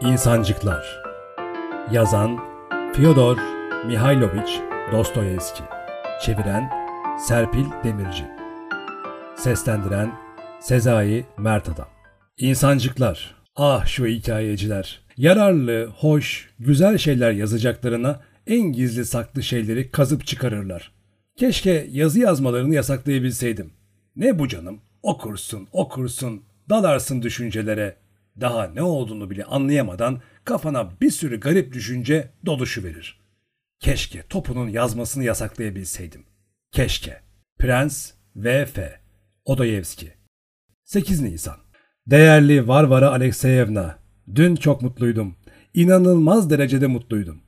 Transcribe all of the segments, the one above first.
İnsancıklar Yazan Fyodor Mihailovich Dostoyevski Çeviren Serpil Demirci Seslendiren Sezai Mert Adam İnsancıklar Ah şu hikayeciler Yararlı, hoş, güzel şeyler yazacaklarına en gizli saklı şeyleri kazıp çıkarırlar. Keşke yazı yazmalarını yasaklayabilseydim. Ne bu canım? Okursun, okursun, dalarsın düşüncelere. Daha ne olduğunu bile anlayamadan kafana bir sürü garip düşünce doluşu verir. Keşke topunun yazmasını yasaklayabilseydim. Keşke. Prens V.F. Odoyevski 8 Nisan Değerli Varvara Alekseyevna, dün çok mutluydum. İnanılmaz derecede mutluydum.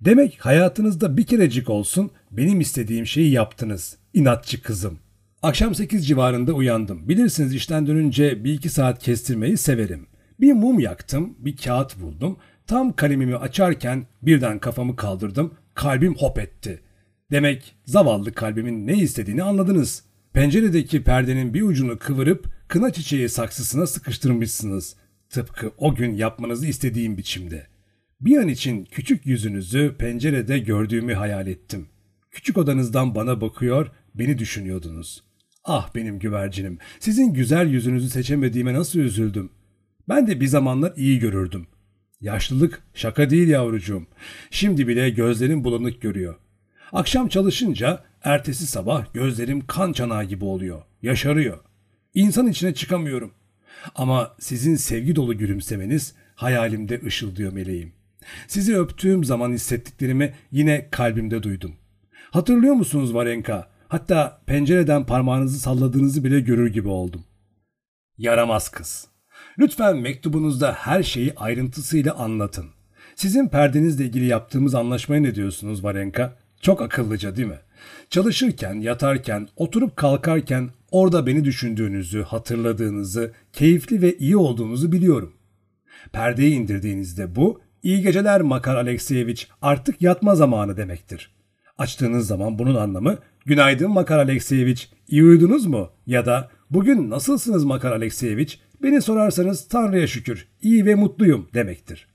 Demek hayatınızda bir kerecik olsun benim istediğim şeyi yaptınız. İnatçı kızım. Akşam 8 civarında uyandım. Bilirsiniz işten dönünce bir iki saat kestirmeyi severim. Bir mum yaktım, bir kağıt buldum. Tam kalemimi açarken birden kafamı kaldırdım. Kalbim hop etti. Demek zavallı kalbimin ne istediğini anladınız. Penceredeki perdenin bir ucunu kıvırıp kına çiçeği saksısına sıkıştırmışsınız. Tıpkı o gün yapmanızı istediğim biçimde. Bir an için küçük yüzünüzü pencerede gördüğümü hayal ettim. Küçük odanızdan bana bakıyor, beni düşünüyordunuz. Ah benim güvercinim, sizin güzel yüzünüzü seçemediğime nasıl üzüldüm. Ben de bir zamanlar iyi görürdüm. Yaşlılık şaka değil yavrucuğum. Şimdi bile gözlerim bulanık görüyor. Akşam çalışınca ertesi sabah gözlerim kan çanağı gibi oluyor. Yaşarıyor. İnsan içine çıkamıyorum. Ama sizin sevgi dolu gülümsemeniz hayalimde ışıldıyor meleğim. Sizi öptüğüm zaman hissettiklerimi yine kalbimde duydum. Hatırlıyor musunuz Varenka? Hatta pencereden parmağınızı salladığınızı bile görür gibi oldum. Yaramaz kız. Lütfen mektubunuzda her şeyi ayrıntısıyla anlatın. Sizin perdenizle ilgili yaptığımız anlaşmaya ne diyorsunuz Varenka? Çok akıllıca değil mi? Çalışırken, yatarken, oturup kalkarken orada beni düşündüğünüzü, hatırladığınızı, keyifli ve iyi olduğunuzu biliyorum. Perdeyi indirdiğinizde bu, iyi geceler Makar Alekseyeviç artık yatma zamanı demektir. Açtığınız zaman bunun anlamı günaydın Makar Alekseyeviç iyi uyudunuz mu? Ya da bugün nasılsınız Makar Alekseyeviç beni sorarsanız Tanrı'ya şükür iyi ve mutluyum demektir.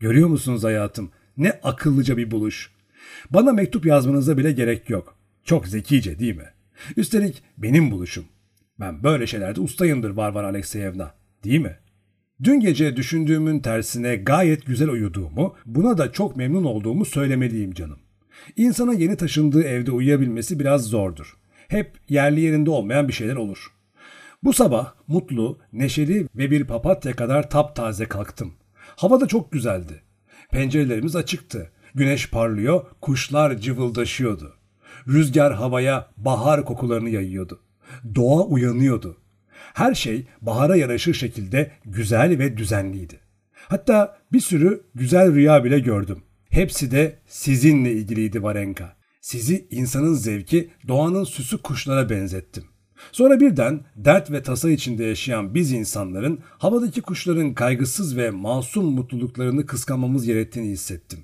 Görüyor musunuz hayatım ne akıllıca bir buluş. Bana mektup yazmanıza bile gerek yok. Çok zekice değil mi? Üstelik benim buluşum. Ben böyle şeylerde ustayımdır Varvar Alekseyevna. Değil mi? Dün gece düşündüğümün tersine gayet güzel uyuduğumu, buna da çok memnun olduğumu söylemeliyim canım. İnsana yeni taşındığı evde uyuyabilmesi biraz zordur. Hep yerli yerinde olmayan bir şeyler olur. Bu sabah mutlu, neşeli ve bir papatya kadar taptaze kalktım. Hava da çok güzeldi. Pencerelerimiz açıktı. Güneş parlıyor, kuşlar cıvıldaşıyordu. Rüzgar havaya bahar kokularını yayıyordu. Doğa uyanıyordu. Her şey bahara yaraşır şekilde güzel ve düzenliydi. Hatta bir sürü güzel rüya bile gördüm. Hepsi de sizinle ilgiliydi Varenka. Sizi insanın zevki, doğanın süsü kuşlara benzettim. Sonra birden dert ve tasa içinde yaşayan biz insanların havadaki kuşların kaygısız ve masum mutluluklarını kıskanmamız gerektiğini hissettim.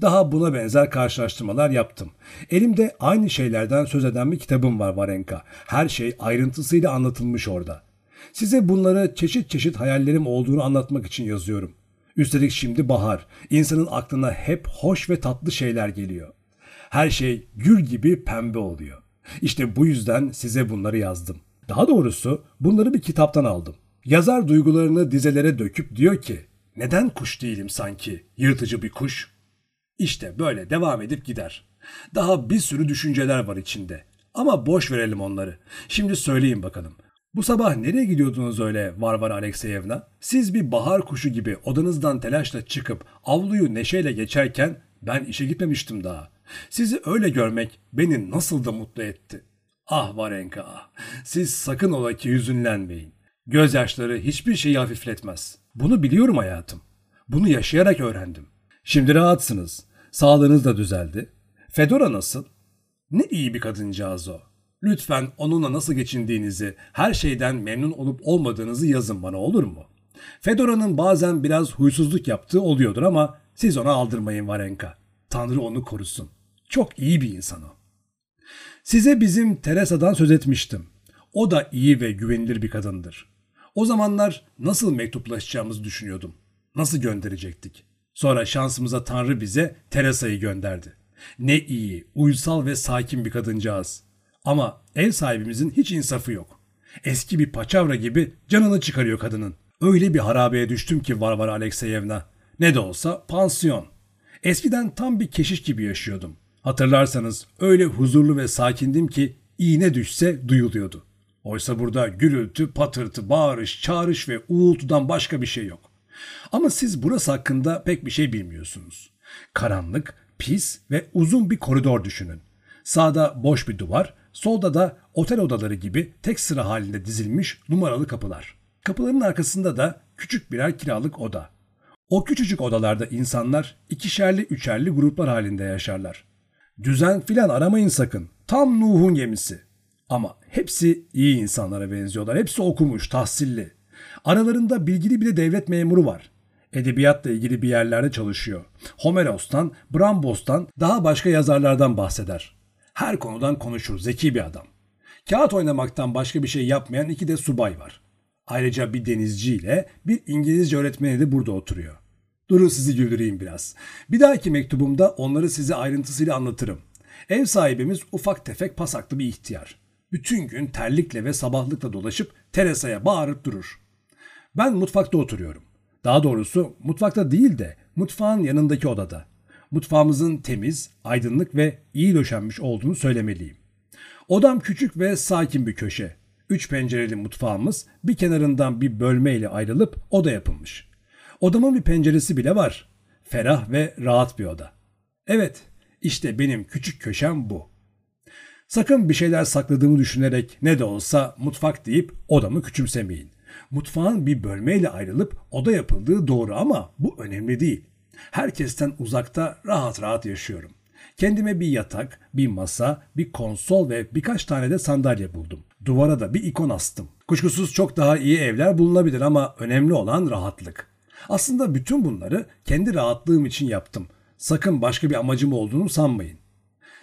Daha buna benzer karşılaştırmalar yaptım. Elimde aynı şeylerden söz eden bir kitabım var Varenka. Her şey ayrıntısıyla anlatılmış orada. Size bunları çeşit çeşit hayallerim olduğunu anlatmak için yazıyorum. Üstelik şimdi bahar. İnsanın aklına hep hoş ve tatlı şeyler geliyor. Her şey gül gibi pembe oluyor. İşte bu yüzden size bunları yazdım. Daha doğrusu bunları bir kitaptan aldım. Yazar duygularını dizelere döküp diyor ki neden kuş değilim sanki yırtıcı bir kuş? İşte böyle devam edip gider. Daha bir sürü düşünceler var içinde. Ama boş verelim onları. Şimdi söyleyin bakalım. Bu sabah nereye gidiyordunuz öyle Varvara Alekseyevna? Siz bir bahar kuşu gibi odanızdan telaşla çıkıp avluyu neşeyle geçerken ben işe gitmemiştim daha. Sizi öyle görmek beni nasıl da mutlu etti. Ah Varenka ah. Siz sakın ola ki hüzünlenmeyin. Gözyaşları hiçbir şeyi hafifletmez. Bunu biliyorum hayatım. Bunu yaşayarak öğrendim. Şimdi rahatsınız. Sağlığınız da düzeldi. Fedora nasıl? Ne iyi bir kadıncağız o. Lütfen onunla nasıl geçindiğinizi, her şeyden memnun olup olmadığınızı yazın bana olur mu? Fedora'nın bazen biraz huysuzluk yaptığı oluyordur ama siz ona aldırmayın Varenka. Tanrı onu korusun. Çok iyi bir insan o. Size bizim Teresa'dan söz etmiştim. O da iyi ve güvenilir bir kadındır. O zamanlar nasıl mektuplaşacağımızı düşünüyordum. Nasıl gönderecektik? Sonra şansımıza Tanrı bize Teresa'yı gönderdi. Ne iyi, uysal ve sakin bir kadıncağız. Ama ev sahibimizin hiç insafı yok. Eski bir paçavra gibi canını çıkarıyor kadının. Öyle bir harabeye düştüm ki Varvara Alekseyevna. Ne de olsa pansiyon. Eskiden tam bir keşiş gibi yaşıyordum. Hatırlarsanız öyle huzurlu ve sakindim ki iğne düşse duyuluyordu. Oysa burada gürültü, patırtı, bağırış, çağrış ve uğultudan başka bir şey yok. Ama siz burası hakkında pek bir şey bilmiyorsunuz. Karanlık, pis ve uzun bir koridor düşünün. Sağda boş bir duvar, solda da otel odaları gibi tek sıra halinde dizilmiş numaralı kapılar. Kapıların arkasında da küçük birer kiralık oda. O küçücük odalarda insanlar ikişerli üçerli gruplar halinde yaşarlar. Düzen filan aramayın sakın. Tam Nuh'un gemisi. Ama hepsi iyi insanlara benziyorlar. Hepsi okumuş, tahsilli. Aralarında bilgili bir de devlet memuru var. Edebiyatla ilgili bir yerlerde çalışıyor. Homeros'tan, Brambos'tan daha başka yazarlardan bahseder. Her konudan konuşur, zeki bir adam. Kağıt oynamaktan başka bir şey yapmayan iki de subay var. Ayrıca bir denizciyle bir İngilizce öğretmeni de burada oturuyor. Durun sizi güldüreyim biraz. Bir dahaki mektubumda onları size ayrıntısıyla anlatırım. Ev sahibimiz ufak tefek pasaklı bir ihtiyar. Bütün gün terlikle ve sabahlıkla dolaşıp Teresa'ya bağırıp durur. Ben mutfakta oturuyorum. Daha doğrusu mutfakta değil de mutfağın yanındaki odada. Mutfağımızın temiz, aydınlık ve iyi döşenmiş olduğunu söylemeliyim. Odam küçük ve sakin bir köşe. Üç pencereli mutfağımız bir kenarından bir bölmeyle ayrılıp oda yapılmış. Odamın bir penceresi bile var. Ferah ve rahat bir oda. Evet, işte benim küçük köşem bu. Sakın bir şeyler sakladığımı düşünerek ne de olsa mutfak deyip odamı küçümsemeyin. Mutfağın bir bölmeyle ayrılıp oda yapıldığı doğru ama bu önemli değil. Herkesten uzakta rahat rahat yaşıyorum. Kendime bir yatak, bir masa, bir konsol ve birkaç tane de sandalye buldum. Duvara da bir ikon astım. Kuşkusuz çok daha iyi evler bulunabilir ama önemli olan rahatlık. Aslında bütün bunları kendi rahatlığım için yaptım. Sakın başka bir amacım olduğunu sanmayın.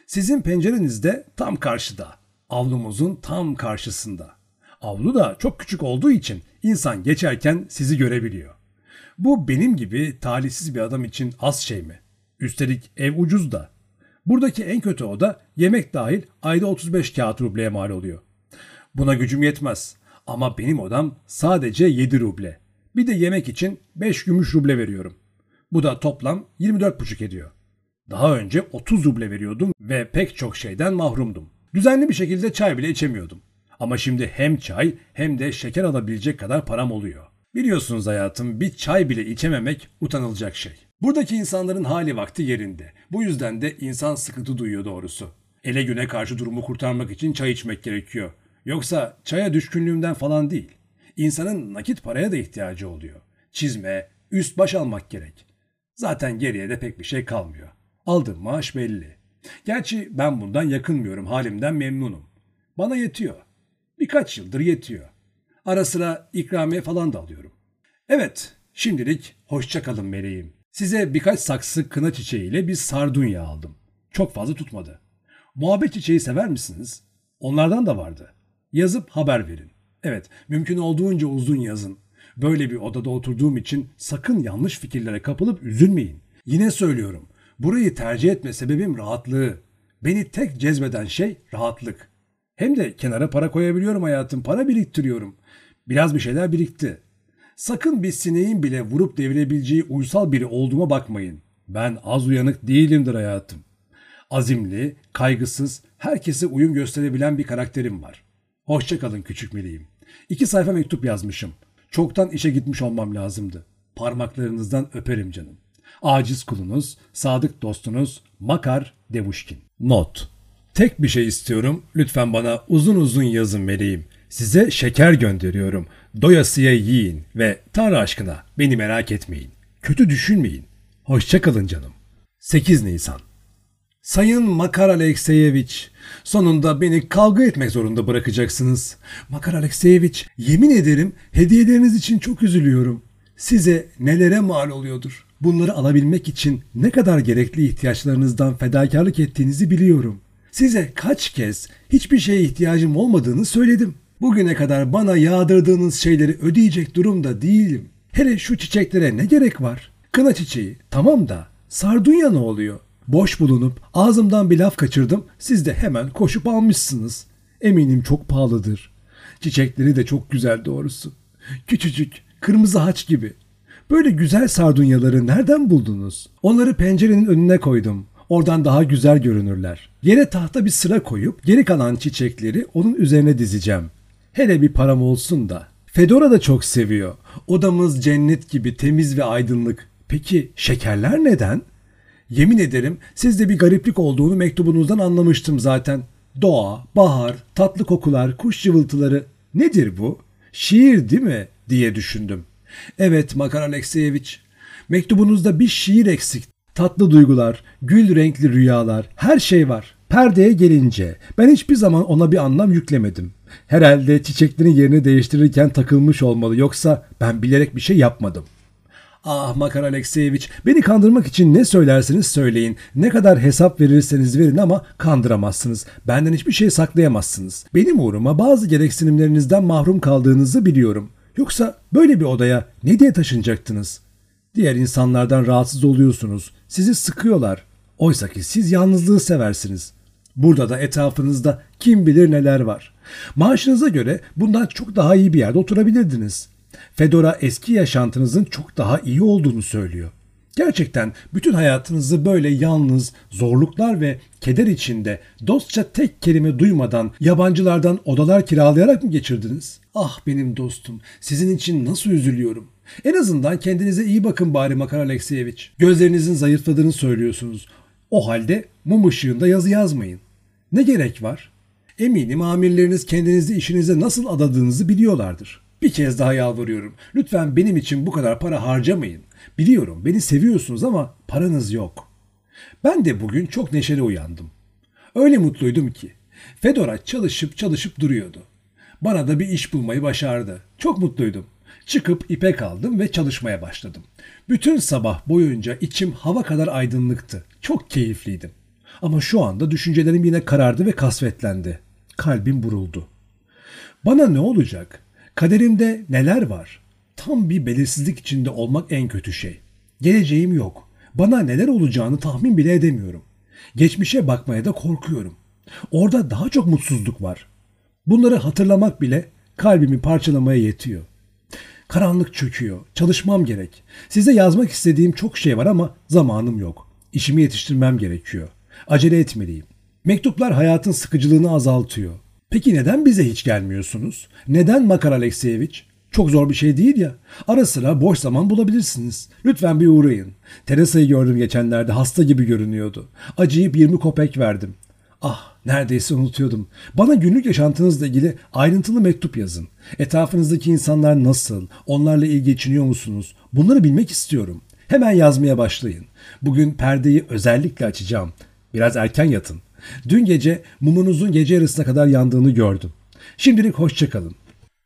Sizin pencereniz de tam karşıda. Avlumuzun tam karşısında. Avlu da çok küçük olduğu için insan geçerken sizi görebiliyor. Bu benim gibi talihsiz bir adam için az şey mi? Üstelik ev ucuz da. Buradaki en kötü oda yemek dahil ayda 35 kağıt rubleye mal oluyor. Buna gücüm yetmez. Ama benim odam sadece 7 ruble. Bir de yemek için 5 gümüş ruble veriyorum. Bu da toplam 24,5 ediyor. Daha önce 30 ruble veriyordum ve pek çok şeyden mahrumdum. Düzenli bir şekilde çay bile içemiyordum. Ama şimdi hem çay hem de şeker alabilecek kadar param oluyor. Biliyorsunuz hayatım bir çay bile içememek utanılacak şey. Buradaki insanların hali vakti yerinde. Bu yüzden de insan sıkıntı duyuyor doğrusu. Ele güne karşı durumu kurtarmak için çay içmek gerekiyor. Yoksa çaya düşkünlüğümden falan değil. İnsanın nakit paraya da ihtiyacı oluyor. Çizme, üst baş almak gerek. Zaten geriye de pek bir şey kalmıyor. Aldığım maaş belli. Gerçi ben bundan yakınmıyorum, halimden memnunum. Bana yetiyor. Birkaç yıldır yetiyor. Ara sıra ikramiye falan da alıyorum. Evet, şimdilik hoşça kalın meleğim. Size birkaç saksı kına çiçeğiyle bir sardunya aldım. Çok fazla tutmadı. Muhabbet çiçeği sever misiniz? Onlardan da vardı. Yazıp haber verin. Evet, mümkün olduğunca uzun yazın. Böyle bir odada oturduğum için sakın yanlış fikirlere kapılıp üzülmeyin. Yine söylüyorum. Burayı tercih etme sebebim rahatlığı. Beni tek cezbeden şey rahatlık. Hem de kenara para koyabiliyorum hayatım. Para biriktiriyorum. Biraz bir şeyler birikti. Sakın bir sineğin bile vurup devirebileceği uysal biri olduğuma bakmayın. Ben az uyanık değilimdir hayatım. Azimli, kaygısız, herkese uyum gösterebilen bir karakterim var. Hoşçakalın küçük meleğim. İki sayfa mektup yazmışım. Çoktan işe gitmiş olmam lazımdı. Parmaklarınızdan öperim canım. Aciz kulunuz, sadık dostunuz Makar Devuşkin. Not. Tek bir şey istiyorum. Lütfen bana uzun uzun yazın meleğim. Size şeker gönderiyorum. Doyasıya yiyin ve Tanrı aşkına beni merak etmeyin. Kötü düşünmeyin. Hoşçakalın canım. 8 Nisan Sayın Makar Alekseyeviç, sonunda beni kavga etmek zorunda bırakacaksınız. Makar Alekseyeviç, yemin ederim hediyeleriniz için çok üzülüyorum. Size nelere mal oluyordur. Bunları alabilmek için ne kadar gerekli ihtiyaçlarınızdan fedakarlık ettiğinizi biliyorum. Size kaç kez hiçbir şeye ihtiyacım olmadığını söyledim. Bugüne kadar bana yağdırdığınız şeyleri ödeyecek durumda değilim. Hele şu çiçeklere ne gerek var? Kına çiçeği tamam da sardunya ne oluyor? Boş bulunup ağzımdan bir laf kaçırdım siz de hemen koşup almışsınız. Eminim çok pahalıdır. Çiçekleri de çok güzel doğrusu. Küçücük, kırmızı haç gibi. Böyle güzel sardunyaları nereden buldunuz? Onları pencerenin önüne koydum. Oradan daha güzel görünürler. Yere tahta bir sıra koyup geri kalan çiçekleri onun üzerine dizeceğim. Hele bir param olsun da. Fedora da çok seviyor. Odamız cennet gibi temiz ve aydınlık. Peki şekerler neden? Yemin ederim sizde bir gariplik olduğunu mektubunuzdan anlamıştım zaten. Doğa, bahar, tatlı kokular, kuş cıvıltıları. Nedir bu? Şiir değil mi? diye düşündüm. Evet Makar Alekseyeviç. Mektubunuzda bir şiir eksik. Tatlı duygular, gül renkli rüyalar, her şey var. Perdeye gelince ben hiçbir zaman ona bir anlam yüklemedim. Herhalde çiçeklerin yerini değiştirirken takılmış olmalı yoksa ben bilerek bir şey yapmadım. Ah Makar Alekseyeviç beni kandırmak için ne söylerseniz söyleyin. Ne kadar hesap verirseniz verin ama kandıramazsınız. Benden hiçbir şey saklayamazsınız. Benim uğruma bazı gereksinimlerinizden mahrum kaldığınızı biliyorum. Yoksa böyle bir odaya ne diye taşınacaktınız? Diğer insanlardan rahatsız oluyorsunuz. Sizi sıkıyorlar. Oysa ki siz yalnızlığı seversiniz. Burada da etrafınızda kim bilir neler var. Maaşınıza göre bundan çok daha iyi bir yerde oturabilirdiniz. Fedora eski yaşantınızın çok daha iyi olduğunu söylüyor. Gerçekten bütün hayatınızı böyle yalnız, zorluklar ve keder içinde dostça tek kelime duymadan yabancılardan odalar kiralayarak mı geçirdiniz? Ah benim dostum, sizin için nasıl üzülüyorum. En azından kendinize iyi bakın bari Makar Alekseyeviç. Gözlerinizin zayıfladığını söylüyorsunuz. O halde mum ışığında yazı yazmayın. Ne gerek var? Eminim amirleriniz kendinizi işinize nasıl adadığınızı biliyorlardır. Bir kez daha yalvarıyorum. Lütfen benim için bu kadar para harcamayın. Biliyorum beni seviyorsunuz ama paranız yok. Ben de bugün çok neşeli uyandım. Öyle mutluydum ki. Fedora çalışıp çalışıp duruyordu. Bana da bir iş bulmayı başardı. Çok mutluydum. Çıkıp ipek aldım ve çalışmaya başladım. Bütün sabah boyunca içim hava kadar aydınlıktı. Çok keyifliydim. Ama şu anda düşüncelerim yine karardı ve kasvetlendi. Kalbim buruldu. Bana ne olacak? Kaderimde neler var? Tam bir belirsizlik içinde olmak en kötü şey. Geleceğim yok. Bana neler olacağını tahmin bile edemiyorum. Geçmişe bakmaya da korkuyorum. Orada daha çok mutsuzluk var. Bunları hatırlamak bile kalbimi parçalamaya yetiyor. Karanlık çöküyor. Çalışmam gerek. Size yazmak istediğim çok şey var ama zamanım yok. İşimi yetiştirmem gerekiyor. Acele etmeliyim. Mektuplar hayatın sıkıcılığını azaltıyor. Peki neden bize hiç gelmiyorsunuz? Neden Makar Alekseyeviç? Çok zor bir şey değil ya. Ara sıra boş zaman bulabilirsiniz. Lütfen bir uğrayın. Teresa'yı gördüm geçenlerde hasta gibi görünüyordu. Acıyıp 20 kopek verdim. Ah neredeyse unutuyordum. Bana günlük yaşantınızla ilgili ayrıntılı mektup yazın. Etrafınızdaki insanlar nasıl? Onlarla iyi geçiniyor musunuz? Bunları bilmek istiyorum. Hemen yazmaya başlayın. Bugün perdeyi özellikle açacağım. Biraz erken yatın. Dün gece mumunuzun gece yarısına kadar yandığını gördüm. Şimdilik hoşçakalın.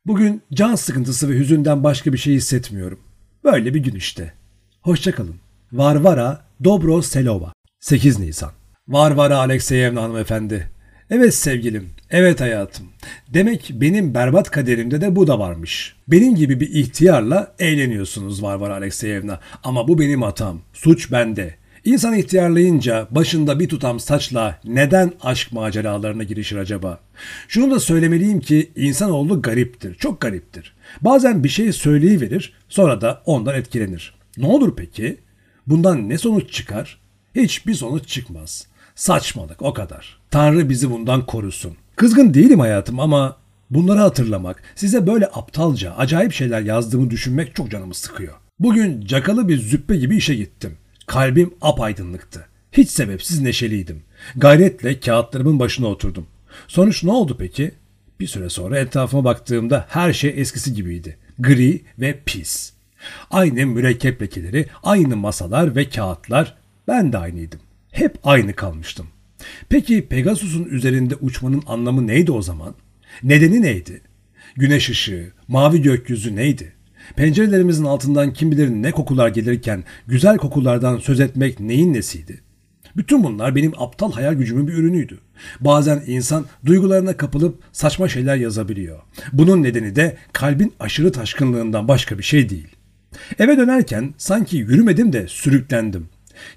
Bugün can sıkıntısı ve hüzünden başka bir şey hissetmiyorum. Böyle bir gün işte. Hoşçakalın. Varvara Dobro Selova 8 Nisan Varvara Alekseyevna hanımefendi. Evet sevgilim, evet hayatım. Demek benim berbat kaderimde de bu da varmış. Benim gibi bir ihtiyarla eğleniyorsunuz Varvara Alekseyevna. Ama bu benim hatam. Suç bende. İnsan ihtiyarlayınca başında bir tutam saçla neden aşk maceralarına girişir acaba? Şunu da söylemeliyim ki insanoğlu gariptir, çok gariptir. Bazen bir şey söyleyiverir, sonra da ondan etkilenir. Ne olur peki? Bundan ne sonuç çıkar? Hiçbir sonuç çıkmaz. Saçmalık o kadar. Tanrı bizi bundan korusun. Kızgın değilim hayatım ama bunları hatırlamak, size böyle aptalca, acayip şeyler yazdığımı düşünmek çok canımı sıkıyor. Bugün cakalı bir züppe gibi işe gittim. Kalbim apaydınlıktı. Hiç sebepsiz neşeliydim. Gayretle kağıtlarımın başına oturdum. Sonuç ne oldu peki? Bir süre sonra etrafıma baktığımda her şey eskisi gibiydi. Gri ve pis. Aynı mürekkep lekeleri, aynı masalar ve kağıtlar. Ben de aynıydım. Hep aynı kalmıştım. Peki Pegasus'un üzerinde uçmanın anlamı neydi o zaman? Nedeni neydi? Güneş ışığı, mavi gökyüzü neydi? Pencerelerimizin altından kim bilir ne kokular gelirken güzel kokulardan söz etmek neyin nesiydi? Bütün bunlar benim aptal hayal gücümün bir ürünüydü. Bazen insan duygularına kapılıp saçma şeyler yazabiliyor. Bunun nedeni de kalbin aşırı taşkınlığından başka bir şey değil. Eve dönerken sanki yürümedim de sürüklendim.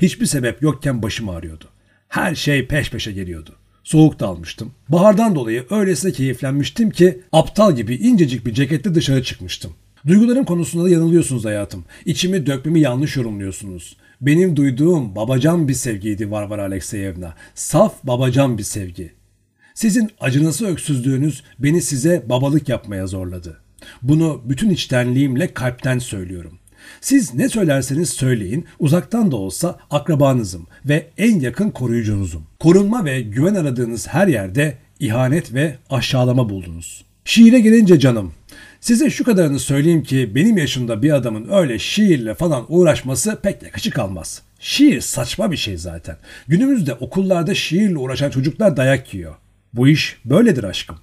Hiçbir sebep yokken başım ağrıyordu. Her şey peş peşe geliyordu. Soğuk da almıştım. Bahardan dolayı öylesine keyiflenmiştim ki aptal gibi incecik bir ceketle dışarı çıkmıştım. Duygularım konusunda da yanılıyorsunuz hayatım. İçimi dökmemi yanlış yorumluyorsunuz. Benim duyduğum babacan bir sevgiydi Varvara Alekseyevna. Saf babacan bir sevgi. Sizin acınası öksüzlüğünüz beni size babalık yapmaya zorladı. Bunu bütün içtenliğimle kalpten söylüyorum. Siz ne söylerseniz söyleyin uzaktan da olsa akrabanızım ve en yakın koruyucunuzum. Korunma ve güven aradığınız her yerde ihanet ve aşağılama buldunuz. Şiire gelince canım, size şu kadarını söyleyeyim ki benim yaşımda bir adamın öyle şiirle falan uğraşması pek yakışık almaz. Şiir saçma bir şey zaten. Günümüzde okullarda şiirle uğraşan çocuklar dayak yiyor. Bu iş böyledir aşkım.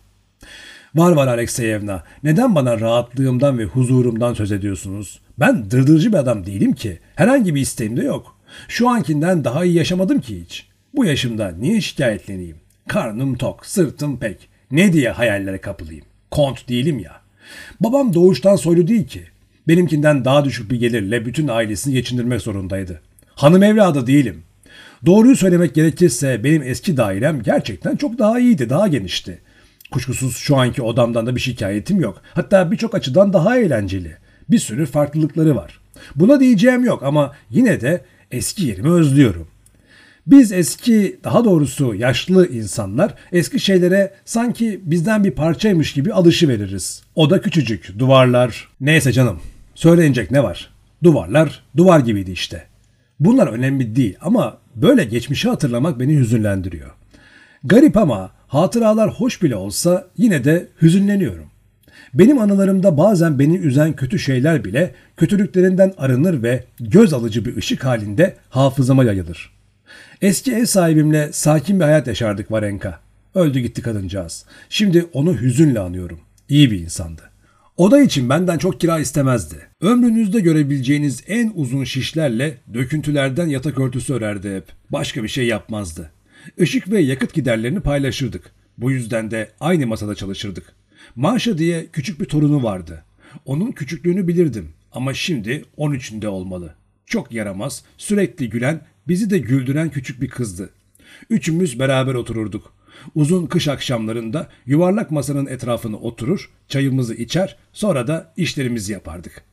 Var var Alekseyevna, neden bana rahatlığımdan ve huzurumdan söz ediyorsunuz? Ben dırdırcı bir adam değilim ki. Herhangi bir isteğim de yok. Şu ankinden daha iyi yaşamadım ki hiç. Bu yaşımda niye şikayetleneyim? Karnım tok, sırtım pek. Ne diye hayallere kapılayım? Kont değilim ya. Babam doğuştan soylu değil ki. Benimkinden daha düşük bir gelirle bütün ailesini geçindirmek zorundaydı. Hanım evladı değilim. Doğruyu söylemek gerekirse benim eski dairem gerçekten çok daha iyiydi, daha genişti. Kuşkusuz şu anki odamdan da bir şikayetim yok. Hatta birçok açıdan daha eğlenceli. Bir sürü farklılıkları var. Buna diyeceğim yok ama yine de eski yerimi özlüyorum. Biz eski, daha doğrusu yaşlı insanlar eski şeylere sanki bizden bir parçaymış gibi alışı veririz. O da küçücük, duvarlar. Neyse canım, söylenecek ne var? Duvarlar, duvar gibiydi işte. Bunlar önemli değil ama böyle geçmişi hatırlamak beni hüzünlendiriyor. Garip ama hatıralar hoş bile olsa yine de hüzünleniyorum. Benim anılarımda bazen beni üzen kötü şeyler bile kötülüklerinden arınır ve göz alıcı bir ışık halinde hafızama yayılır. Eski ev sahibimle sakin bir hayat yaşardık Varenka. Öldü gitti kadıncağız. Şimdi onu hüzünle anıyorum. İyi bir insandı. Oda için benden çok kira istemezdi. Ömrünüzde görebileceğiniz en uzun şişlerle döküntülerden yatak örtüsü örerdi hep. Başka bir şey yapmazdı. Işık ve yakıt giderlerini paylaşırdık. Bu yüzden de aynı masada çalışırdık. Maşa diye küçük bir torunu vardı. Onun küçüklüğünü bilirdim ama şimdi 13'ünde olmalı. Çok yaramaz, sürekli gülen, bizi de güldüren küçük bir kızdı. Üçümüz beraber otururduk. Uzun kış akşamlarında yuvarlak masanın etrafını oturur, çayımızı içer, sonra da işlerimizi yapardık.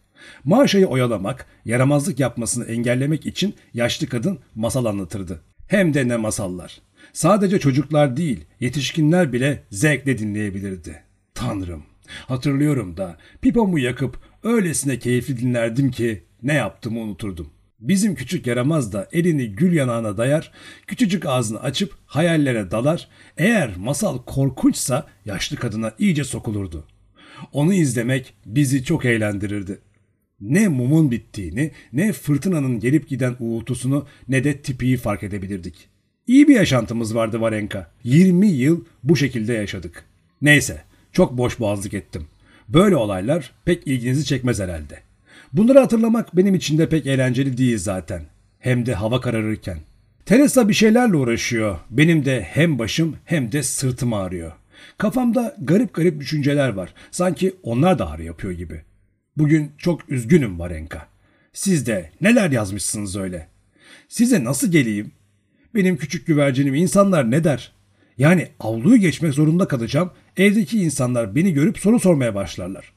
Maşa'yı oyalamak, yaramazlık yapmasını engellemek için yaşlı kadın masal anlatırdı. Hem de ne masallar. Sadece çocuklar değil, yetişkinler bile zevkle dinleyebilirdi. Tanrım, hatırlıyorum da pipomu yakıp öylesine keyifli dinlerdim ki ne yaptığımı unuturdum. Bizim küçük yaramaz da elini gül yanağına dayar, küçücük ağzını açıp hayallere dalar, eğer masal korkunçsa yaşlı kadına iyice sokulurdu. Onu izlemek bizi çok eğlendirirdi. Ne mumun bittiğini, ne fırtınanın gelip giden uğultusunu ne de tipiyi fark edebilirdik. İyi bir yaşantımız vardı Varenka. 20 yıl bu şekilde yaşadık. Neyse, çok boş boğazlık ettim. Böyle olaylar pek ilginizi çekmez herhalde. Bunları hatırlamak benim için de pek eğlenceli değil zaten. Hem de hava kararırken. Teresa bir şeylerle uğraşıyor. Benim de hem başım hem de sırtım ağrıyor. Kafamda garip garip düşünceler var. Sanki onlar da ağrı yapıyor gibi. Bugün çok üzgünüm Varenka. Siz de neler yazmışsınız öyle? Size nasıl geleyim? Benim küçük güvercinim insanlar ne der? Yani avluyu geçmek zorunda kalacağım. Evdeki insanlar beni görüp soru sormaya başlarlar.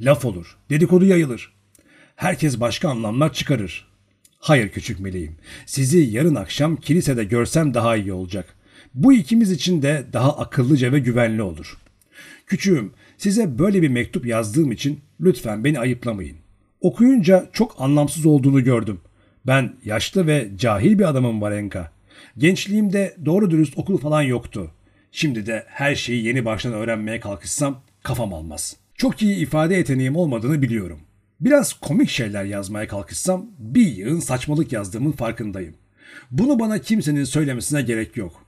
Laf olur, dedikodu yayılır. Herkes başka anlamlar çıkarır. Hayır küçük meleğim, sizi yarın akşam kilisede görsem daha iyi olacak. Bu ikimiz için de daha akıllıca ve güvenli olur. Küçüğüm, size böyle bir mektup yazdığım için lütfen beni ayıplamayın. Okuyunca çok anlamsız olduğunu gördüm. Ben yaşlı ve cahil bir adamım Varenka. Gençliğimde doğru dürüst okul falan yoktu. Şimdi de her şeyi yeni baştan öğrenmeye kalkışsam kafam almaz. Çok iyi ifade yeteneğim olmadığını biliyorum. Biraz komik şeyler yazmaya kalkışsam bir yığın saçmalık yazdığımın farkındayım. Bunu bana kimsenin söylemesine gerek yok.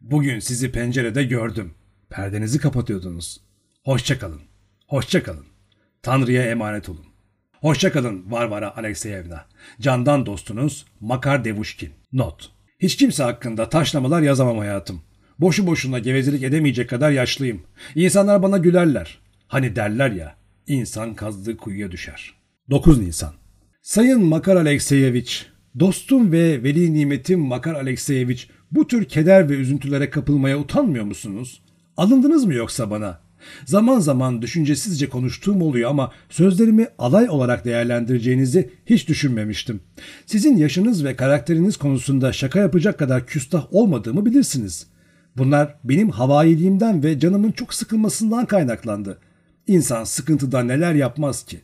Bugün sizi pencerede gördüm. Perdenizi kapatıyordunuz. Hoşçakalın. Hoşçakalın. Tanrı'ya emanet olun. Hoşçakalın Varvara Alekseyevna. Candan dostunuz Makar Devuşkin. Not. Hiç kimse hakkında taşlamalar yazamam hayatım. Boşu boşuna gevezelik edemeyecek kadar yaşlıyım. İnsanlar bana gülerler. Hani derler ya, insan kazdığı kuyuya düşer. 9 Nisan Sayın Makar Alekseyeviç, dostum ve veli nimetim Makar Alekseyeviç bu tür keder ve üzüntülere kapılmaya utanmıyor musunuz? Alındınız mı yoksa bana? Zaman zaman düşüncesizce konuştuğum oluyor ama sözlerimi alay olarak değerlendireceğinizi hiç düşünmemiştim. Sizin yaşınız ve karakteriniz konusunda şaka yapacak kadar küstah olmadığımı bilirsiniz. Bunlar benim havailiğimden ve canımın çok sıkılmasından kaynaklandı. İnsan sıkıntıda neler yapmaz ki?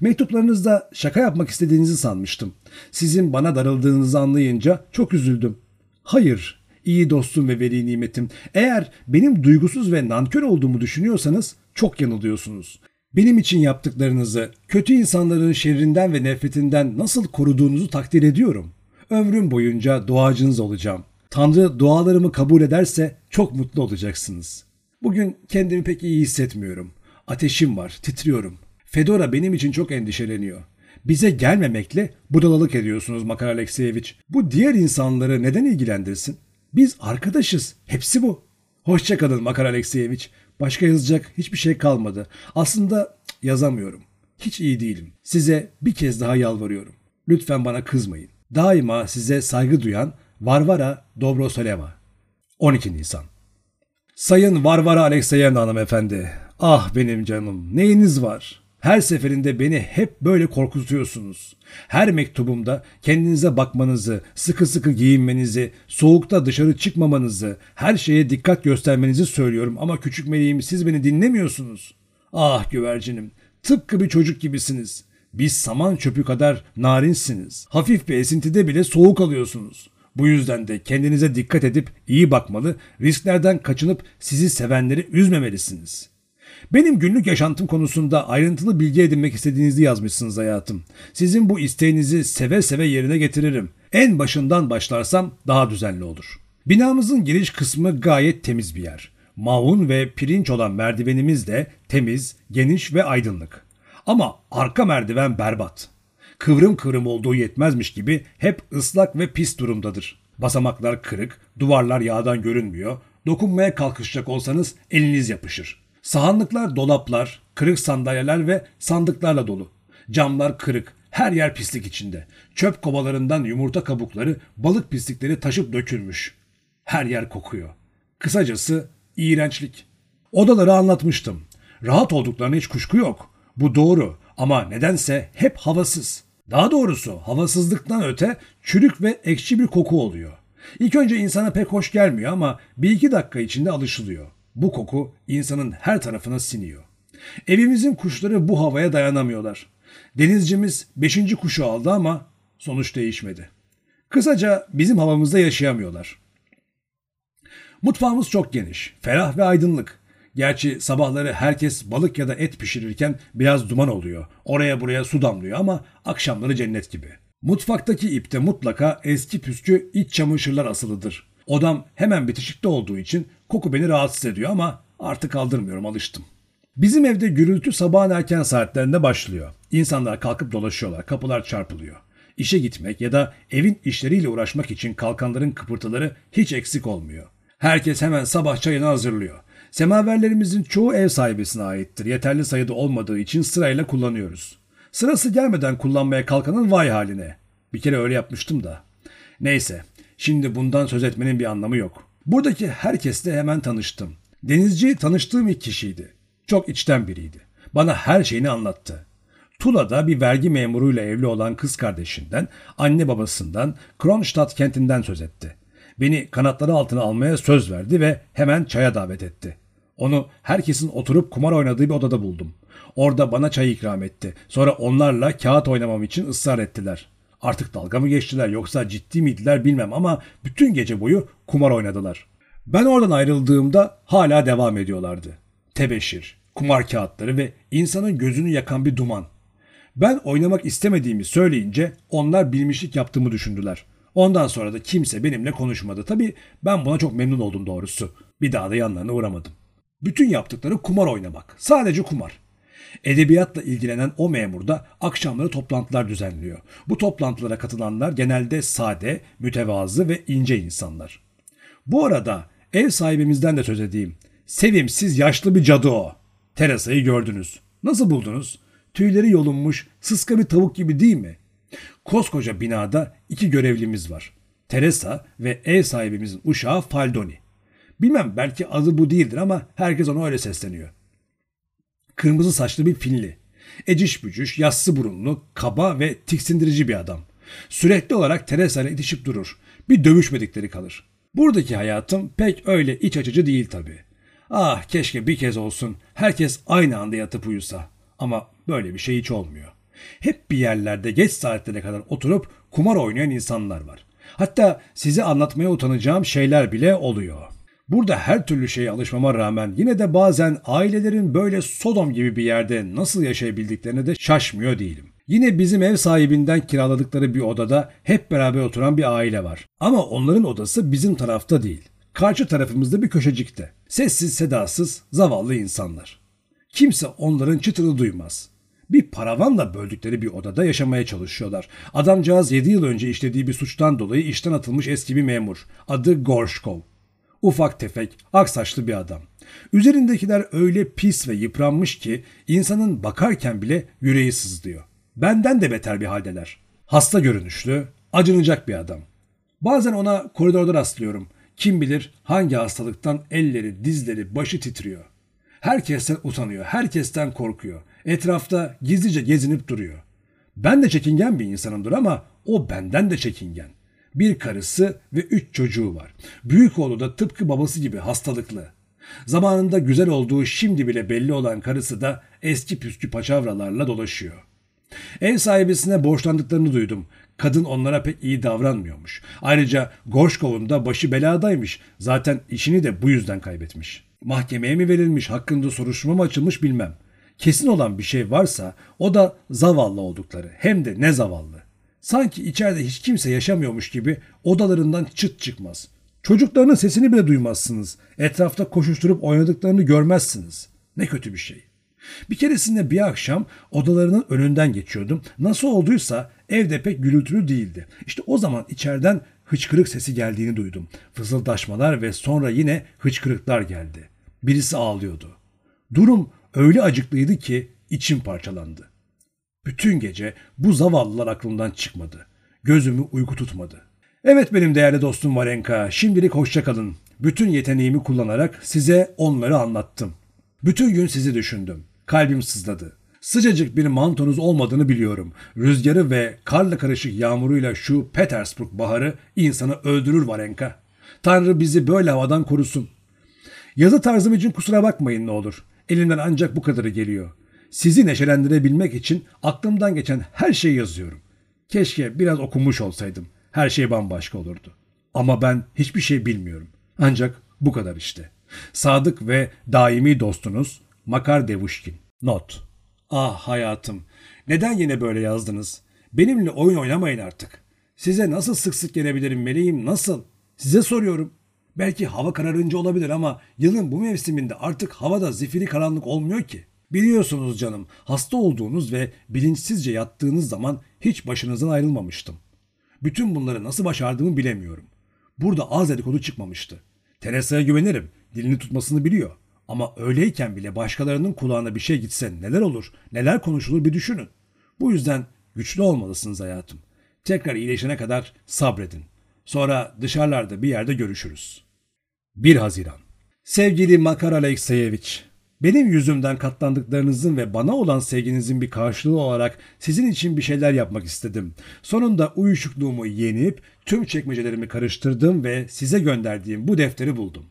Mektuplarınızda şaka yapmak istediğinizi sanmıştım. Sizin bana darıldığınızı anlayınca çok üzüldüm. Hayır, iyi dostum ve veli nimetim. Eğer benim duygusuz ve nankör olduğumu düşünüyorsanız çok yanılıyorsunuz. Benim için yaptıklarınızı, kötü insanların şerrinden ve nefretinden nasıl koruduğunuzu takdir ediyorum. Ömrüm boyunca duacınız olacağım. Tanrı dualarımı kabul ederse çok mutlu olacaksınız. Bugün kendimi pek iyi hissetmiyorum. Ateşim var, titriyorum. Fedora benim için çok endişeleniyor. Bize gelmemekle budalalık ediyorsunuz Makar Alekseyeviç. Bu diğer insanları neden ilgilendirsin? Biz arkadaşız. Hepsi bu. Hoşçakalın Makar Alekseyeviç. Başka yazacak hiçbir şey kalmadı. Aslında yazamıyorum. Hiç iyi değilim. Size bir kez daha yalvarıyorum. Lütfen bana kızmayın. Daima size saygı duyan Varvara Dobrosoleva. 12 Nisan Sayın Varvara Alekseyevna hanımefendi. Ah benim canım neyiniz var? Her seferinde beni hep böyle korkutuyorsunuz. Her mektubumda kendinize bakmanızı, sıkı sıkı giyinmenizi, soğukta dışarı çıkmamanızı, her şeye dikkat göstermenizi söylüyorum ama küçük meleğim siz beni dinlemiyorsunuz. Ah güvercinim, tıpkı bir çocuk gibisiniz. Biz saman çöpü kadar narinsiniz. Hafif bir esintide bile soğuk alıyorsunuz. Bu yüzden de kendinize dikkat edip iyi bakmalı, risklerden kaçınıp sizi sevenleri üzmemelisiniz.'' Benim günlük yaşantım konusunda ayrıntılı bilgi edinmek istediğinizi yazmışsınız hayatım. Sizin bu isteğinizi seve seve yerine getiririm. En başından başlarsam daha düzenli olur. Binamızın giriş kısmı gayet temiz bir yer. Maun ve pirinç olan merdivenimiz de temiz, geniş ve aydınlık. Ama arka merdiven berbat. Kıvrım kıvrım olduğu yetmezmiş gibi hep ıslak ve pis durumdadır. Basamaklar kırık, duvarlar yağdan görünmüyor. Dokunmaya kalkışacak olsanız eliniz yapışır. Sahanlıklar dolaplar, kırık sandalyeler ve sandıklarla dolu. Camlar kırık, her yer pislik içinde. Çöp kovalarından yumurta kabukları, balık pislikleri taşıp dökülmüş. Her yer kokuyor. Kısacası iğrençlik. Odaları anlatmıştım. Rahat olduklarına hiç kuşku yok. Bu doğru ama nedense hep havasız. Daha doğrusu havasızlıktan öte çürük ve ekşi bir koku oluyor. İlk önce insana pek hoş gelmiyor ama bir iki dakika içinde alışılıyor. Bu koku insanın her tarafına siniyor. Evimizin kuşları bu havaya dayanamıyorlar. Denizcimiz beşinci kuşu aldı ama sonuç değişmedi. Kısaca bizim havamızda yaşayamıyorlar. Mutfağımız çok geniş, ferah ve aydınlık. Gerçi sabahları herkes balık ya da et pişirirken biraz duman oluyor. Oraya buraya su damlıyor ama akşamları cennet gibi. Mutfaktaki ipte mutlaka eski püskü iç çamaşırlar asılıdır. Odam hemen bitişikte olduğu için koku beni rahatsız ediyor ama artık kaldırmıyorum alıştım. Bizim evde gürültü sabahın erken saatlerinde başlıyor. İnsanlar kalkıp dolaşıyorlar, kapılar çarpılıyor. İşe gitmek ya da evin işleriyle uğraşmak için kalkanların kıpırtıları hiç eksik olmuyor. Herkes hemen sabah çayını hazırlıyor. Semaverlerimizin çoğu ev sahibesine aittir. Yeterli sayıda olmadığı için sırayla kullanıyoruz. Sırası gelmeden kullanmaya kalkanın vay haline. Bir kere öyle yapmıştım da. Neyse, Şimdi bundan söz etmenin bir anlamı yok. Buradaki herkesle hemen tanıştım. Denizci tanıştığım ilk kişiydi. Çok içten biriydi. Bana her şeyini anlattı. Tula'da bir vergi memuruyla evli olan kız kardeşinden, anne babasından, Kronstadt kentinden söz etti. Beni kanatları altına almaya söz verdi ve hemen çaya davet etti. Onu herkesin oturup kumar oynadığı bir odada buldum. Orada bana çay ikram etti. Sonra onlarla kağıt oynamam için ısrar ettiler. Artık dalga mı geçtiler yoksa ciddi miydiler bilmem ama bütün gece boyu kumar oynadılar. Ben oradan ayrıldığımda hala devam ediyorlardı. Tebeşir, kumar kağıtları ve insanın gözünü yakan bir duman. Ben oynamak istemediğimi söyleyince onlar bilmişlik yaptığımı düşündüler. Ondan sonra da kimse benimle konuşmadı. Tabii ben buna çok memnun oldum doğrusu. Bir daha da yanlarına uğramadım. Bütün yaptıkları kumar oynamak. Sadece kumar. Edebiyatla ilgilenen o memur da akşamları toplantılar düzenliyor. Bu toplantılara katılanlar genelde sade, mütevazı ve ince insanlar. Bu arada ev sahibimizden de söz edeyim. Sevimsiz yaşlı bir cadı o. Teresa'yı gördünüz. Nasıl buldunuz? Tüyleri yolunmuş, sıska bir tavuk gibi değil mi? Koskoca binada iki görevlimiz var. Teresa ve ev sahibimizin uşağı Faldoni. Bilmem belki adı bu değildir ama herkes ona öyle sesleniyor. Kırmızı saçlı bir Finli. Eciş bücüş, yassı burunlu, kaba ve tiksindirici bir adam. Sürekli olarak Teresa ile itişip durur. Bir dövüşmedikleri kalır. Buradaki hayatım pek öyle iç açıcı değil tabii. Ah keşke bir kez olsun herkes aynı anda yatıp uyusa. Ama böyle bir şey hiç olmuyor. Hep bir yerlerde geç saatlere kadar oturup kumar oynayan insanlar var. Hatta size anlatmaya utanacağım şeyler bile oluyor. Burada her türlü şeye alışmama rağmen yine de bazen ailelerin böyle Sodom gibi bir yerde nasıl yaşayabildiklerine de şaşmıyor değilim. Yine bizim ev sahibinden kiraladıkları bir odada hep beraber oturan bir aile var. Ama onların odası bizim tarafta değil. Karşı tarafımızda bir köşecikte. Sessiz sedasız zavallı insanlar. Kimse onların çıtını duymaz. Bir paravanla böldükleri bir odada yaşamaya çalışıyorlar. Adamcağız 7 yıl önce işlediği bir suçtan dolayı işten atılmış eski bir memur. Adı Gorshkov. Ufak tefek, aksaçlı bir adam. Üzerindekiler öyle pis ve yıpranmış ki insanın bakarken bile yüreği sızlıyor. Benden de beter bir haldeler. Hasta görünüşlü, acınacak bir adam. Bazen ona koridorda rastlıyorum. Kim bilir hangi hastalıktan elleri, dizleri, başı titriyor. Herkesten utanıyor, herkesten korkuyor. Etrafta gizlice gezinip duruyor. Ben de çekingen bir insanımdır ama o benden de çekingen. Bir karısı ve üç çocuğu var. Büyük oğlu da tıpkı babası gibi hastalıklı. Zamanında güzel olduğu şimdi bile belli olan karısı da eski püskü paçavralarla dolaşıyor. Ev sahibisine borçlandıklarını duydum. Kadın onlara pek iyi davranmıyormuş. Ayrıca Gorşkov'un da başı beladaymış. Zaten işini de bu yüzden kaybetmiş. Mahkemeye mi verilmiş, hakkında soruşturma mı açılmış bilmem. Kesin olan bir şey varsa o da zavallı oldukları. Hem de ne zavallı. Sanki içeride hiç kimse yaşamıyormuş gibi odalarından çıt çıkmaz. Çocuklarının sesini bile duymazsınız. Etrafta koşuşturup oynadıklarını görmezsiniz. Ne kötü bir şey. Bir keresinde bir akşam odalarının önünden geçiyordum. Nasıl olduysa evde pek gürültülü değildi. İşte o zaman içeriden hıçkırık sesi geldiğini duydum. Fızıldaşmalar ve sonra yine hıçkırıklar geldi. Birisi ağlıyordu. Durum öyle acıklıydı ki içim parçalandı. Bütün gece bu zavallılar aklımdan çıkmadı. Gözümü uyku tutmadı. Evet benim değerli dostum Varenka, şimdilik hoşça kalın. Bütün yeteneğimi kullanarak size onları anlattım. Bütün gün sizi düşündüm. Kalbim sızladı. Sıcacık bir mantonuz olmadığını biliyorum. Rüzgarı ve karla karışık yağmuruyla şu Petersburg baharı insanı öldürür Varenka. Tanrı bizi böyle havadan korusun. Yazı tarzım için kusura bakmayın ne olur. Elimden ancak bu kadarı geliyor. Sizi neşelendirebilmek için aklımdan geçen her şeyi yazıyorum. Keşke biraz okumuş olsaydım. Her şey bambaşka olurdu. Ama ben hiçbir şey bilmiyorum. Ancak bu kadar işte. Sadık ve daimi dostunuz Makar Devuşkin. Not. Ah hayatım. Neden yine böyle yazdınız? Benimle oyun oynamayın artık. Size nasıl sık sık gelebilirim meleğim nasıl? Size soruyorum. Belki hava kararınca olabilir ama yılın bu mevsiminde artık havada zifiri karanlık olmuyor ki. Biliyorsunuz canım hasta olduğunuz ve bilinçsizce yattığınız zaman hiç başınızdan ayrılmamıştım. Bütün bunları nasıl başardığımı bilemiyorum. Burada az dedikodu çıkmamıştı. Teresa'ya güvenirim. Dilini tutmasını biliyor. Ama öyleyken bile başkalarının kulağına bir şey gitse neler olur, neler konuşulur bir düşünün. Bu yüzden güçlü olmalısınız hayatım. Tekrar iyileşene kadar sabredin. Sonra dışarılarda bir yerde görüşürüz. 1 Haziran Sevgili Makar Alekseyeviç, benim yüzümden katlandıklarınızın ve bana olan sevginizin bir karşılığı olarak sizin için bir şeyler yapmak istedim. Sonunda uyuşukluğumu yenip tüm çekmecelerimi karıştırdım ve size gönderdiğim bu defteri buldum.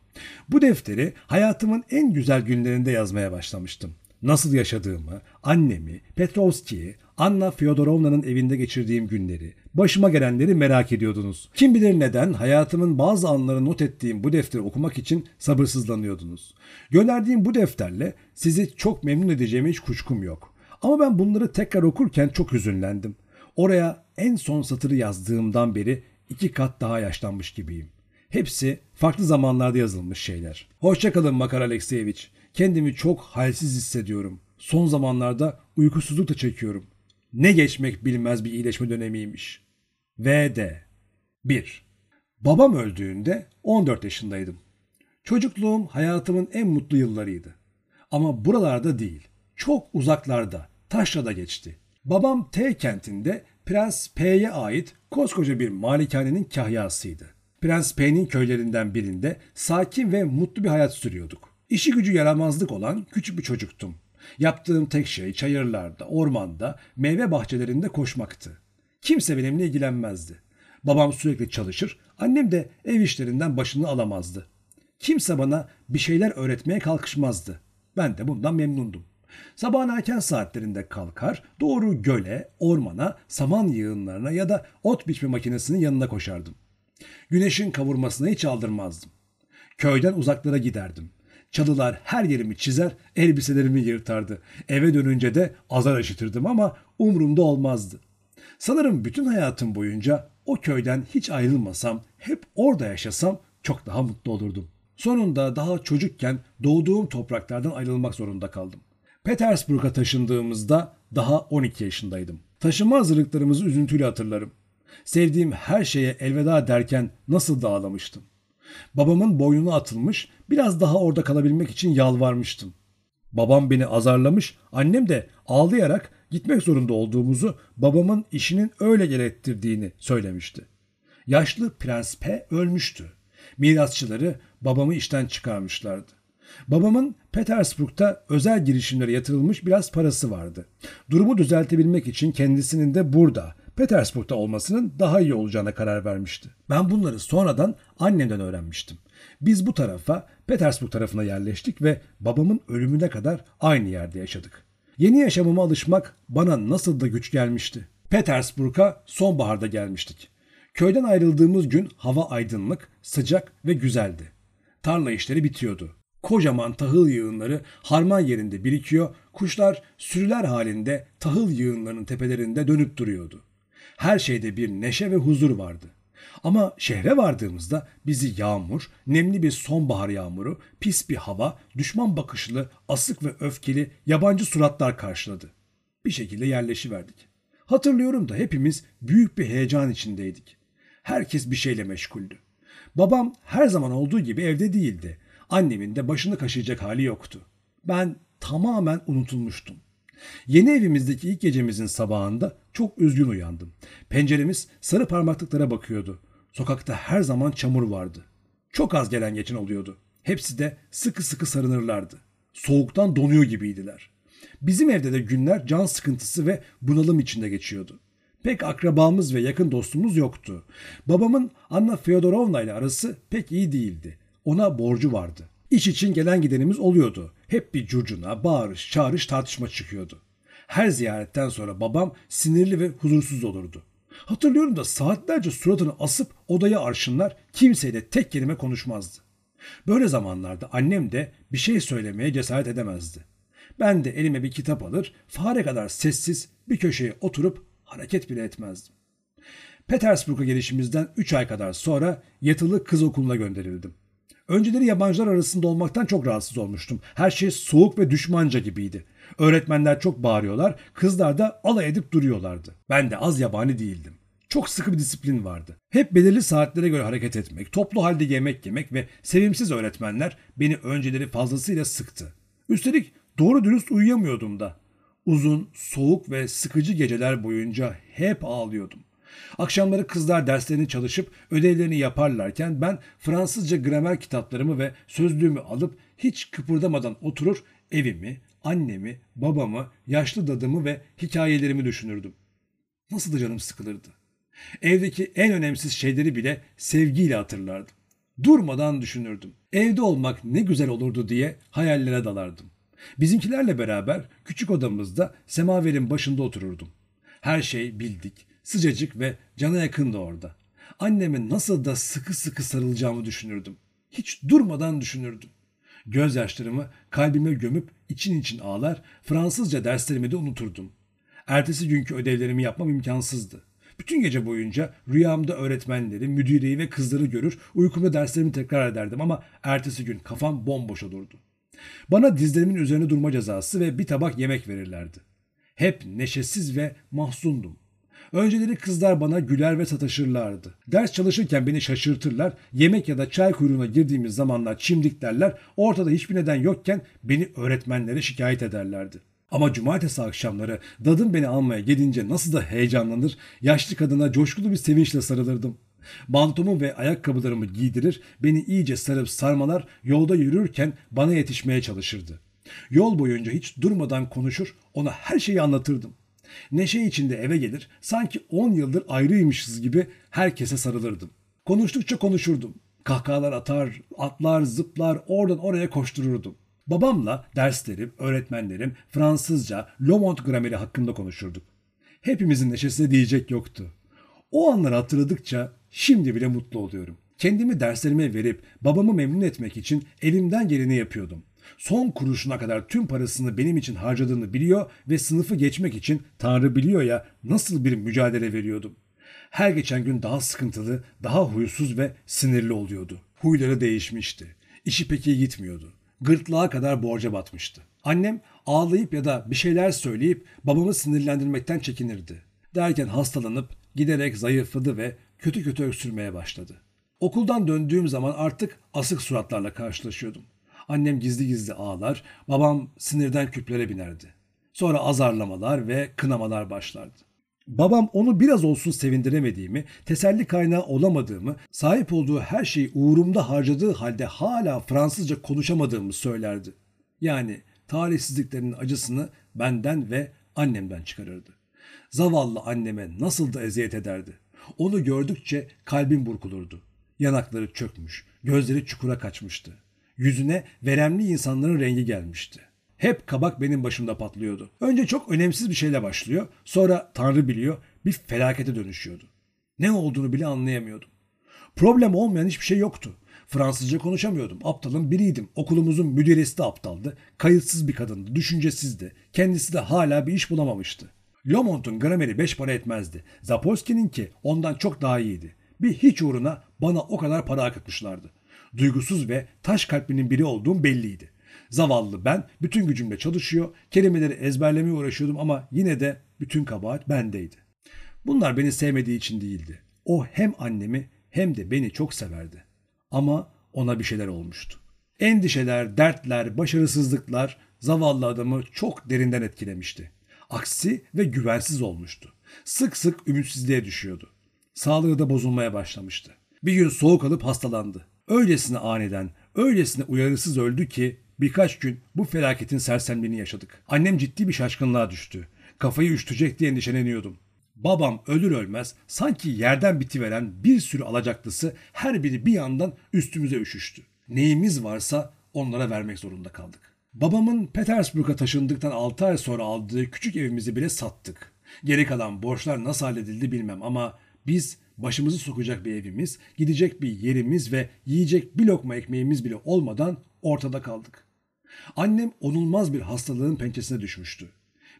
Bu defteri hayatımın en güzel günlerinde yazmaya başlamıştım. Nasıl yaşadığımı, annemi, Petrovski'yi, Anna Fyodorovna'nın evinde geçirdiğim günleri, başıma gelenleri merak ediyordunuz. Kim bilir neden hayatımın bazı anlarını not ettiğim bu defteri okumak için sabırsızlanıyordunuz. Gönderdiğim bu defterle sizi çok memnun edeceğime hiç kuşkum yok. Ama ben bunları tekrar okurken çok hüzünlendim. Oraya en son satırı yazdığımdan beri iki kat daha yaşlanmış gibiyim. Hepsi farklı zamanlarda yazılmış şeyler. Hoşçakalın Makar Alekseyevich. Kendimi çok halsiz hissediyorum. Son zamanlarda uykusuzluk da çekiyorum. Ne geçmek bilmez bir iyileşme dönemiymiş. V.D. 1. Babam öldüğünde 14 yaşındaydım. Çocukluğum hayatımın en mutlu yıllarıydı. Ama buralarda değil, çok uzaklarda, Taşra'da geçti. Babam T kentinde Prens P'ye ait koskoca bir malikanenin kahyasıydı. Prens P'nin köylerinden birinde sakin ve mutlu bir hayat sürüyorduk. İşi gücü yaramazlık olan küçük bir çocuktum. Yaptığım tek şey çayırlarda, ormanda, meyve bahçelerinde koşmaktı. Kimse benimle ilgilenmezdi. Babam sürekli çalışır, annem de ev işlerinden başını alamazdı. Kimse bana bir şeyler öğretmeye kalkışmazdı. Ben de bundan memnundum. Sabahın erken saatlerinde kalkar, doğru göle, ormana, saman yığınlarına ya da ot biçme makinesinin yanına koşardım. Güneşin kavurmasına hiç aldırmazdım. Köyden uzaklara giderdim. Çalılar her yerimi çizer, elbiselerimi yırtardı. Eve dönünce de azar işitirdim ama umurumda olmazdı. Sanırım bütün hayatım boyunca o köyden hiç ayrılmasam, hep orada yaşasam çok daha mutlu olurdum. Sonunda daha çocukken doğduğum topraklardan ayrılmak zorunda kaldım. Petersburg'a taşındığımızda daha 12 yaşındaydım. Taşınma hazırlıklarımızı üzüntüyle hatırlarım. Sevdiğim her şeye elveda derken nasıl dağlamıştım. Babamın boynuna atılmış, biraz daha orada kalabilmek için yalvarmıştım. Babam beni azarlamış, annem de ağlayarak gitmek zorunda olduğumuzu, babamın işinin öyle gerektirdiğini söylemişti. Yaşlı Prens P ölmüştü. Mirasçıları babamı işten çıkarmışlardı. Babamın Petersburg'da özel girişimlere yatırılmış biraz parası vardı. Durumu düzeltebilmek için kendisinin de burada, Petersburg'da olmasının daha iyi olacağına karar vermişti. Ben bunları sonradan annemden öğrenmiştim. Biz bu tarafa, Petersburg tarafına yerleştik ve babamın ölümüne kadar aynı yerde yaşadık. Yeni yaşamıma alışmak bana nasıl da güç gelmişti. Petersburg'a sonbaharda gelmiştik. Köyden ayrıldığımız gün hava aydınlık, sıcak ve güzeldi. Tarla işleri bitiyordu. Kocaman tahıl yığınları harman yerinde birikiyor, kuşlar sürüler halinde tahıl yığınlarının tepelerinde dönüp duruyordu. Her şeyde bir neşe ve huzur vardı. Ama şehre vardığımızda bizi yağmur, nemli bir sonbahar yağmuru, pis bir hava, düşman bakışlı, asık ve öfkeli yabancı suratlar karşıladı. Bir şekilde yerleşiverdik. Hatırlıyorum da hepimiz büyük bir heyecan içindeydik. Herkes bir şeyle meşguldü. Babam her zaman olduğu gibi evde değildi. Annemin de başını kaşıyacak hali yoktu. Ben tamamen unutulmuştum. Yeni evimizdeki ilk gecemizin sabahında çok üzgün uyandım. Penceremiz sarı parmaklıklara bakıyordu. Sokakta her zaman çamur vardı. Çok az gelen geçen oluyordu. Hepsi de sıkı sıkı sarınırlardı. Soğuktan donuyor gibiydiler. Bizim evde de günler can sıkıntısı ve bunalım içinde geçiyordu. Pek akrabamız ve yakın dostumuz yoktu. Babamın Anna Feodorovna ile arası pek iyi değildi. Ona borcu vardı. İş için gelen gidenimiz oluyordu. Hep bir curcuna, bağırış, çağırış tartışma çıkıyordu. Her ziyaretten sonra babam sinirli ve huzursuz olurdu. Hatırlıyorum da saatlerce suratını asıp odaya arşınlar kimseyle tek kelime konuşmazdı. Böyle zamanlarda annem de bir şey söylemeye cesaret edemezdi. Ben de elime bir kitap alır, fare kadar sessiz bir köşeye oturup hareket bile etmezdim. Petersburg'a gelişimizden 3 ay kadar sonra yatılı kız okuluna gönderildim. Önceleri yabancılar arasında olmaktan çok rahatsız olmuştum. Her şey soğuk ve düşmanca gibiydi. Öğretmenler çok bağırıyorlar, kızlar da alay edip duruyorlardı. Ben de az yabani değildim. Çok sıkı bir disiplin vardı. Hep belirli saatlere göre hareket etmek, toplu halde yemek yemek ve sevimsiz öğretmenler beni önceleri fazlasıyla sıktı. Üstelik doğru dürüst uyuyamıyordum da. Uzun, soğuk ve sıkıcı geceler boyunca hep ağlıyordum. Akşamları kızlar derslerini çalışıp ödevlerini yaparlarken ben Fransızca gramer kitaplarımı ve sözlüğümü alıp hiç kıpırdamadan oturur evimi, annemi, babamı, yaşlı dadımı ve hikayelerimi düşünürdüm. Nasıl da canım sıkılırdı. Evdeki en önemsiz şeyleri bile sevgiyle hatırlardım. Durmadan düşünürdüm. Evde olmak ne güzel olurdu diye hayallere dalardım. Bizimkilerle beraber küçük odamızda semaverin başında otururdum. Her şey bildik, sıcacık ve cana yakındı orada. Annemin nasıl da sıkı sıkı sarılacağımı düşünürdüm. Hiç durmadan düşünürdüm. Gözyaşlarımı kalbime gömüp için için ağlar, Fransızca derslerimi de unuturdum. Ertesi günkü ödevlerimi yapmam imkansızdı. Bütün gece boyunca rüyamda öğretmenleri, müdireyi ve kızları görür, uykumda derslerimi tekrar ederdim ama ertesi gün kafam bomboş olurdu. Bana dizlerimin üzerine durma cezası ve bir tabak yemek verirlerdi. Hep neşesiz ve mahzundum. Önceleri kızlar bana güler ve sataşırlardı. Ders çalışırken beni şaşırtırlar, yemek ya da çay kuyruğuna girdiğimiz zamanlar çimdiklerler, ortada hiçbir neden yokken beni öğretmenlere şikayet ederlerdi. Ama cumartesi akşamları dadım beni almaya gelince nasıl da heyecanlanır, yaşlı kadına coşkulu bir sevinçle sarılırdım. Bantomu ve ayakkabılarımı giydirir, beni iyice sarıp sarmalar, yolda yürürken bana yetişmeye çalışırdı. Yol boyunca hiç durmadan konuşur, ona her şeyi anlatırdım. Neşe içinde eve gelir, sanki 10 yıldır ayrıymışız gibi herkese sarılırdım. Konuştukça konuşurdum. Kahkahalar atar, atlar, zıplar, oradan oraya koştururdum. Babamla derslerim, öğretmenlerim, Fransızca, Lomont grameri hakkında konuşurduk. Hepimizin neşesine diyecek yoktu. O anları hatırladıkça şimdi bile mutlu oluyorum. Kendimi derslerime verip babamı memnun etmek için elimden geleni yapıyordum. Son kuruşuna kadar tüm parasını benim için harcadığını biliyor ve sınıfı geçmek için Tanrı biliyor ya nasıl bir mücadele veriyordum. Her geçen gün daha sıkıntılı, daha huysuz ve sinirli oluyordu. Huyları değişmişti. İşi pek iyi gitmiyordu. Gırtlağa kadar borca batmıştı. Annem ağlayıp ya da bir şeyler söyleyip babamı sinirlendirmekten çekinirdi. Derken hastalanıp giderek zayıfladı ve kötü kötü öksürmeye başladı. Okuldan döndüğüm zaman artık asık suratlarla karşılaşıyordum. Annem gizli gizli ağlar, babam sinirden küplere binerdi. Sonra azarlamalar ve kınamalar başlardı. Babam onu biraz olsun sevindiremediğimi, teselli kaynağı olamadığımı, sahip olduğu her şeyi uğrumda harcadığı halde hala Fransızca konuşamadığımı söylerdi. Yani talihsizliklerinin acısını benden ve annemden çıkarırdı. Zavallı anneme nasıl da eziyet ederdi. Onu gördükçe kalbim burkulurdu. Yanakları çökmüş, gözleri çukura kaçmıştı. Yüzüne veremli insanların rengi gelmişti. Hep kabak benim başımda patlıyordu. Önce çok önemsiz bir şeyle başlıyor. Sonra Tanrı biliyor bir felakete dönüşüyordu. Ne olduğunu bile anlayamıyordum. Problem olmayan hiçbir şey yoktu. Fransızca konuşamıyordum. Aptalın biriydim. Okulumuzun müdiresi de aptaldı. Kayıtsız bir kadındı. Düşüncesizdi. Kendisi de hala bir iş bulamamıştı. Lomont'un grameri beş para etmezdi. Zapolski'ninki ondan çok daha iyiydi. Bir hiç uğruna bana o kadar para akıtmışlardı. Duygusuz ve taş kalplinin biri olduğum belliydi. Zavallı ben bütün gücümle çalışıyor, kelimeleri ezberlemeye uğraşıyordum ama yine de bütün kabahat bendeydi. Bunlar beni sevmediği için değildi. O hem annemi hem de beni çok severdi. Ama ona bir şeyler olmuştu. Endişeler, dertler, başarısızlıklar zavallı adamı çok derinden etkilemişti. Aksi ve güvensiz olmuştu. Sık sık ümitsizliğe düşüyordu. Sağlığı da bozulmaya başlamıştı. Bir gün soğuk alıp hastalandı. Öylesine aniden, öylesine uyarısız öldü ki birkaç gün bu felaketin sersemliğini yaşadık. Annem ciddi bir şaşkınlığa düştü. Kafayı üşütecek diye endişeleniyordum. Babam ölür ölmez sanki yerden bitiveren bir sürü alacaklısı her biri bir yandan üstümüze üşüştü. Neyimiz varsa onlara vermek zorunda kaldık. Babamın Petersburg'a taşındıktan 6 ay sonra aldığı küçük evimizi bile sattık. Geri kalan borçlar nasıl halledildi bilmem ama biz başımızı sokacak bir evimiz, gidecek bir yerimiz ve yiyecek bir lokma ekmeğimiz bile olmadan ortada kaldık. Annem onulmaz bir hastalığın pençesine düşmüştü.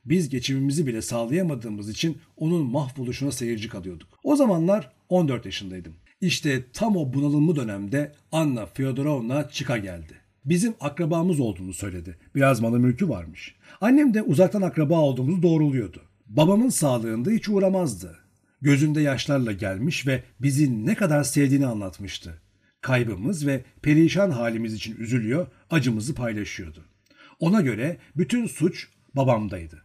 Biz geçimimizi bile sağlayamadığımız için onun mahvoluşuna seyirci kalıyorduk. O zamanlar 14 yaşındaydım. İşte tam o bunalımlı dönemde Anna Fyodorovna çıka geldi. Bizim akrabamız olduğunu söyledi. Biraz malı mülkü varmış. Annem de uzaktan akraba olduğumuzu doğruluyordu. Babamın sağlığında hiç uğramazdı. Gözünde yaşlarla gelmiş ve bizi ne kadar sevdiğini anlatmıştı. Kaybımız ve perişan halimiz için üzülüyor, acımızı paylaşıyordu. Ona göre bütün suç babamdaydı.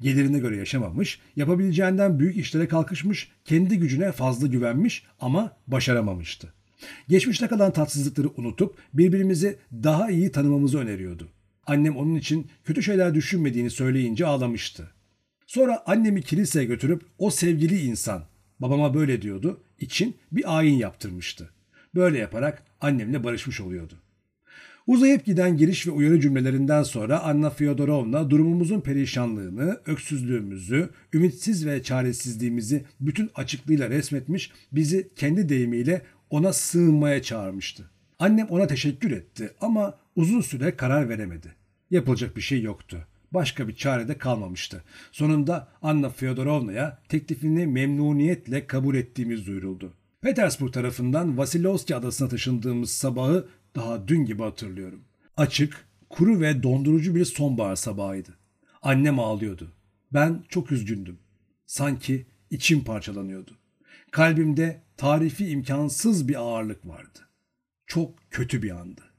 Gelirine göre yaşamamış, yapabileceğinden büyük işlere kalkışmış, kendi gücüne fazla güvenmiş ama başaramamıştı. Geçmişte kalan tatsızlıkları unutup birbirimizi daha iyi tanımamızı öneriyordu. Annem onun için kötü şeyler düşünmediğini söyleyince ağlamıştı. Sonra annemi kiliseye götürüp o sevgili insan, babama böyle diyordu, için bir ayin yaptırmıştı. Böyle yaparak annemle barışmış oluyordu. Uzayıp giden giriş ve uyarı cümlelerinden sonra Anna Fyodorovna durumumuzun perişanlığını, öksüzlüğümüzü, ümitsiz ve çaresizliğimizi bütün açıklığıyla resmetmiş, bizi kendi deyimiyle ona sığınmaya çağırmıştı. Annem ona teşekkür etti ama uzun süre karar veremedi. Yapılacak bir şey yoktu. Başka bir çare de kalmamıştı. Sonunda Anna Fyodorovna'ya teklifini memnuniyetle kabul ettiğimiz duyuruldu. Petersburg tarafından Vasilovski adasına taşındığımız sabahı daha dün gibi hatırlıyorum. Açık, kuru ve dondurucu bir sonbahar sabahıydı. Annem ağlıyordu. Ben çok üzgündüm. Sanki içim parçalanıyordu. Kalbimde tarifi imkansız bir ağırlık vardı. Çok kötü bir andı.